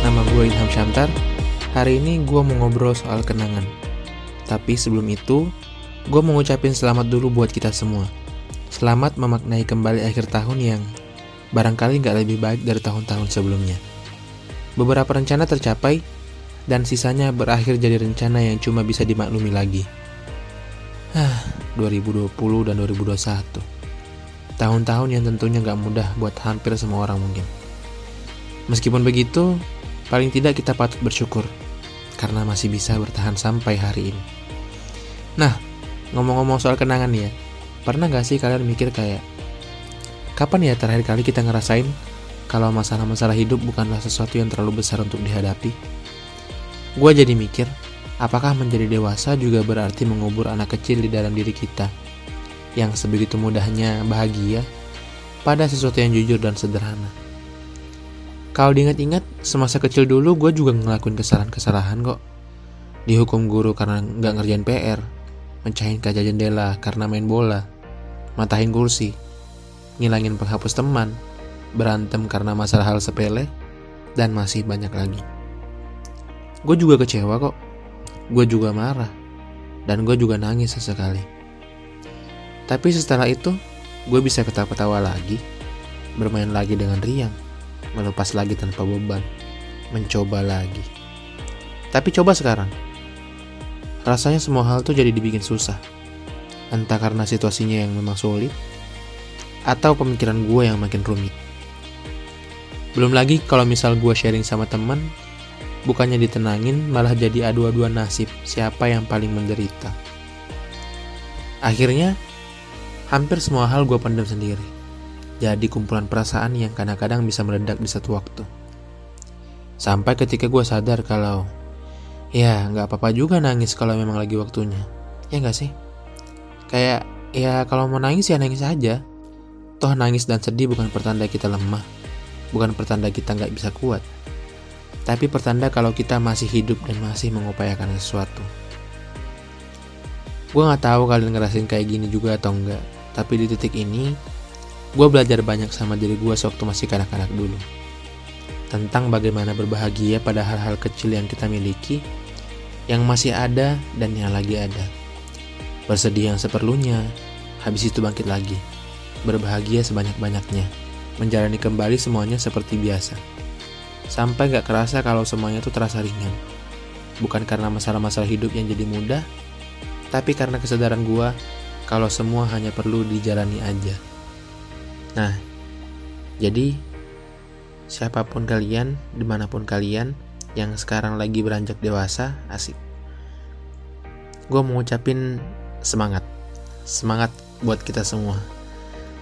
Nama gue Ilham Shantar. Hari ini gue mau ngobrol soal kenangan. Tapi sebelum itu, gue mau ngucapin selamat dulu buat kita semua. Selamat memaknai kembali akhir tahun yang barangkali nggak lebih baik dari tahun-tahun sebelumnya. Beberapa rencana tercapai, dan sisanya berakhir jadi rencana yang cuma bisa dimaklumi lagi. Hah, 2020 dan 2021. Tahun-tahun yang tentunya nggak mudah buat hampir semua orang mungkin. Meskipun begitu, paling tidak kita patut bersyukur karena masih bisa bertahan sampai hari ini. Nah, ngomong-ngomong soal kenangan ya, pernah gak sih kalian mikir kayak, kapan ya terakhir kali kita ngerasain kalau masalah-masalah hidup bukanlah sesuatu yang terlalu besar untuk dihadapi? Gue jadi mikir, apakah menjadi dewasa juga berarti mengubur anak kecil di dalam diri kita yang sebegitu mudahnya bahagia pada sesuatu yang jujur dan sederhana. Kalau diingat-ingat, semasa kecil dulu gue juga ngelakuin kesalahan-kesalahan kok. Dihukum guru karena nggak ngerjain PR, mencahin kaca jendela karena main bola, matahin kursi, ngilangin penghapus teman, berantem karena masalah hal sepele, dan masih banyak lagi. Gue juga kecewa kok, gue juga marah, dan gue juga nangis sesekali. Tapi setelah itu, gue bisa ketawa-ketawa lagi, bermain lagi dengan riang melepas lagi tanpa beban, mencoba lagi. Tapi coba sekarang, rasanya semua hal tuh jadi dibikin susah. Entah karena situasinya yang memang sulit, atau pemikiran gue yang makin rumit. Belum lagi kalau misal gue sharing sama temen, bukannya ditenangin malah jadi adu-aduan nasib siapa yang paling menderita. Akhirnya, hampir semua hal gue pendam sendiri jadi kumpulan perasaan yang kadang-kadang bisa meledak di satu waktu. Sampai ketika gue sadar kalau ya nggak apa-apa juga nangis kalau memang lagi waktunya. Ya nggak sih? Kayak ya kalau mau nangis ya nangis aja. Toh nangis dan sedih bukan pertanda kita lemah. Bukan pertanda kita nggak bisa kuat. Tapi pertanda kalau kita masih hidup dan masih mengupayakan sesuatu. Gue nggak tahu kalian ngerasain kayak gini juga atau enggak. Tapi di titik ini, gue belajar banyak sama diri gue sewaktu masih kanak-kanak dulu. Tentang bagaimana berbahagia pada hal-hal kecil yang kita miliki, yang masih ada dan yang lagi ada. Bersedih yang seperlunya, habis itu bangkit lagi. Berbahagia sebanyak-banyaknya, menjalani kembali semuanya seperti biasa. Sampai gak kerasa kalau semuanya itu terasa ringan. Bukan karena masalah-masalah hidup yang jadi mudah, tapi karena kesadaran gue kalau semua hanya perlu dijalani aja. Nah, jadi siapa pun kalian, di mana pun kalian yang sekarang lagi beranjak dewasa, asik. Gue mau ngucapin semangat, semangat buat kita semua.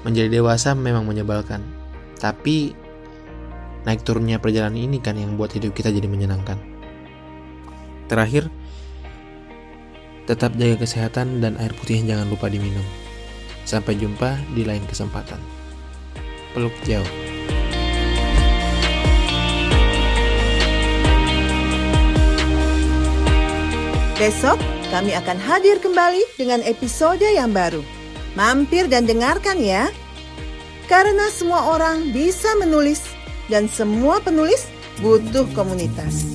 Menjadi dewasa memang menyebalkan, tapi naik turunnya perjalanan ini kan yang buat hidup kita jadi menyenangkan. Terakhir, tetap jaga kesehatan dan air putih jangan lupa diminum. Sampai jumpa di lain kesempatan peluk jauh. Besok kami akan hadir kembali dengan episode yang baru. Mampir dan dengarkan ya. Karena semua orang bisa menulis dan semua penulis butuh komunitas.